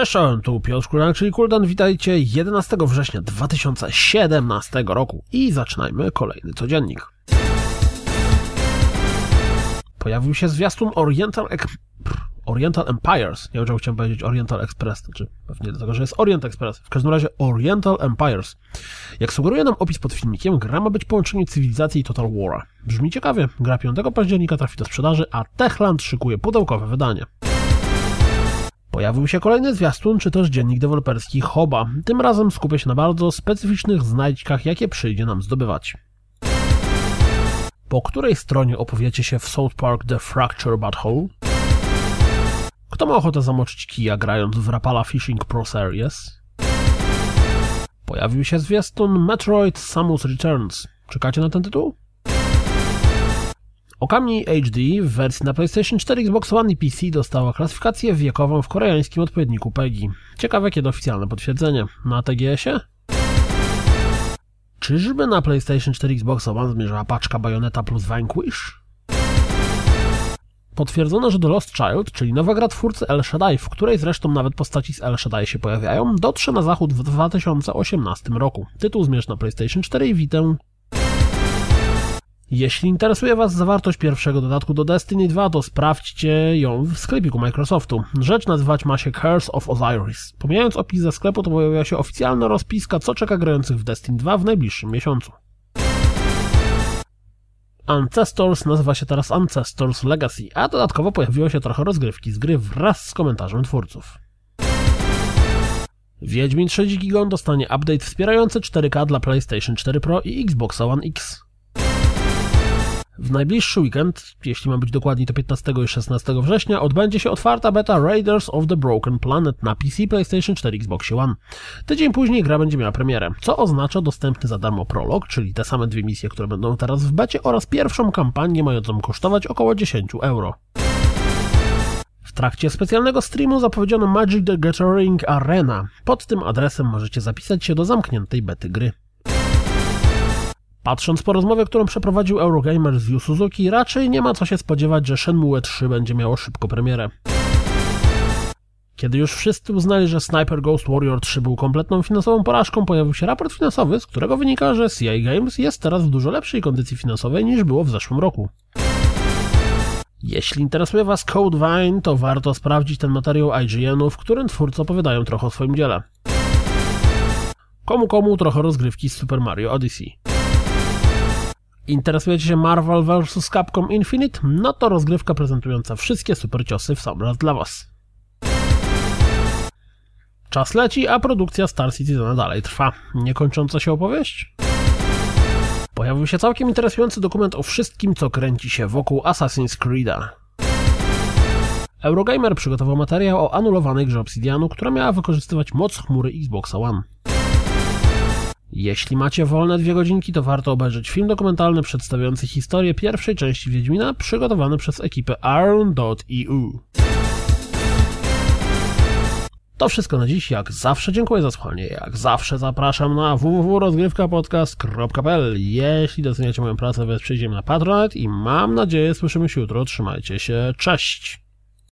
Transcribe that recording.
Cześć, tu Piotr Kurak, czyli Kuldan. Witajcie 11 września 2017 roku i zaczynajmy kolejny codziennik. Pojawił się zwiastun Oriental, Oriental Empires. Nie wiem, czy chciałem powiedzieć Oriental Express, czy pewnie dlatego, że jest Orient Express. W każdym razie Oriental Empires. Jak sugeruje nam opis pod filmikiem, gra ma być połączeniem cywilizacji i Total War. Brzmi ciekawie. Gra 5 października trafi do sprzedaży, a Techland szykuje pudełkowe wydanie. Pojawił się kolejny zwiastun, czy też dziennik deweloperski Hoba. Tym razem skupia się na bardzo specyficznych znajdźkach, jakie przyjdzie nam zdobywać. Po której stronie opowiecie się w South Park The Fracture Butthole? Kto ma ochotę zamoczyć kija grając w Rapala Fishing Pro Series? Pojawił się zwiastun Metroid Samus Returns. Czekacie na ten tytuł? Okami HD w wersji na PlayStation 4, Xbox One i PC dostała klasyfikację wiekową w koreańskim odpowiedniku PEGI. Ciekawe kiedy oficjalne potwierdzenie. Na TGS-ie? Czyżby na PlayStation 4 Xbox One zmierzała paczka Bayonetta plus Vanquish? Potwierdzono, że The Lost Child, czyli nowa gra twórcy El Shaddai, w której zresztą nawet postaci z El Shaddai się pojawiają, dotrze na zachód w 2018 roku. Tytuł zmierz na PlayStation 4 i Vita jeśli interesuje Was zawartość pierwszego dodatku do Destiny 2, to sprawdźcie ją w sklepiku Microsoftu. Rzecz nazywać ma się Curse of Osiris. Pomijając opis ze sklepu, to pojawia się oficjalna rozpiska, co czeka grających w Destiny 2 w najbliższym miesiącu. Ancestors nazywa się teraz Ancestors Legacy, a dodatkowo pojawiło się trochę rozgrywki z gry wraz z komentarzem twórców. Wiedźmin 3 Gigon dostanie update wspierający 4K dla PlayStation 4 Pro i Xbox One X. W najbliższy weekend, jeśli ma być dokładniej to 15 i 16 września, odbędzie się otwarta beta Raiders of the Broken Planet na PC, PlayStation 4, Xbox One. Tydzień później gra będzie miała premierę, co oznacza dostępny za darmo prolog, czyli te same dwie misje, które będą teraz w becie oraz pierwszą kampanię mającą kosztować około 10 euro. W trakcie specjalnego streamu zapowiedziano Magic the Gathering Arena. Pod tym adresem możecie zapisać się do zamkniętej bety gry. Patrząc po rozmowie, którą przeprowadził Eurogamer z Yu Suzuki, raczej nie ma co się spodziewać, że Shenmue 3 będzie miało szybko premierę. Kiedy już wszyscy uznali, że Sniper Ghost Warrior 3 był kompletną finansową porażką, pojawił się raport finansowy, z którego wynika, że CI Games jest teraz w dużo lepszej kondycji finansowej niż było w zeszłym roku. Jeśli interesuje Was Code Vine, to warto sprawdzić ten materiał IGN-u, w którym twórcy opowiadają trochę o swoim dziele. Komu komu trochę rozgrywki z Super Mario Odyssey. Interesujecie się Marvel vs. Capcom Infinite? No to rozgrywka prezentująca wszystkie super ciosy w sam raz dla Was. Czas leci, a produkcja Star Citizena dalej trwa. Niekończąca się opowieść? Pojawił się całkiem interesujący dokument o wszystkim, co kręci się wokół Assassin's Creed'a. Eurogamer przygotował materiał o anulowanej grze Obsidianu, która miała wykorzystywać moc chmury Xboxa One. Jeśli macie wolne dwie godzinki, to warto obejrzeć film dokumentalny przedstawiający historię pierwszej części Wiedźmina, przygotowany przez ekipę Iron.eu. To wszystko na dziś. Jak zawsze dziękuję za słuchanie. Jak zawsze zapraszam na www.rozgrywkapodcast.pl Jeśli doceniacie moją pracę, wesprzyjcie mnie na Patronite i mam nadzieję słyszymy się jutro. Trzymajcie się. Cześć!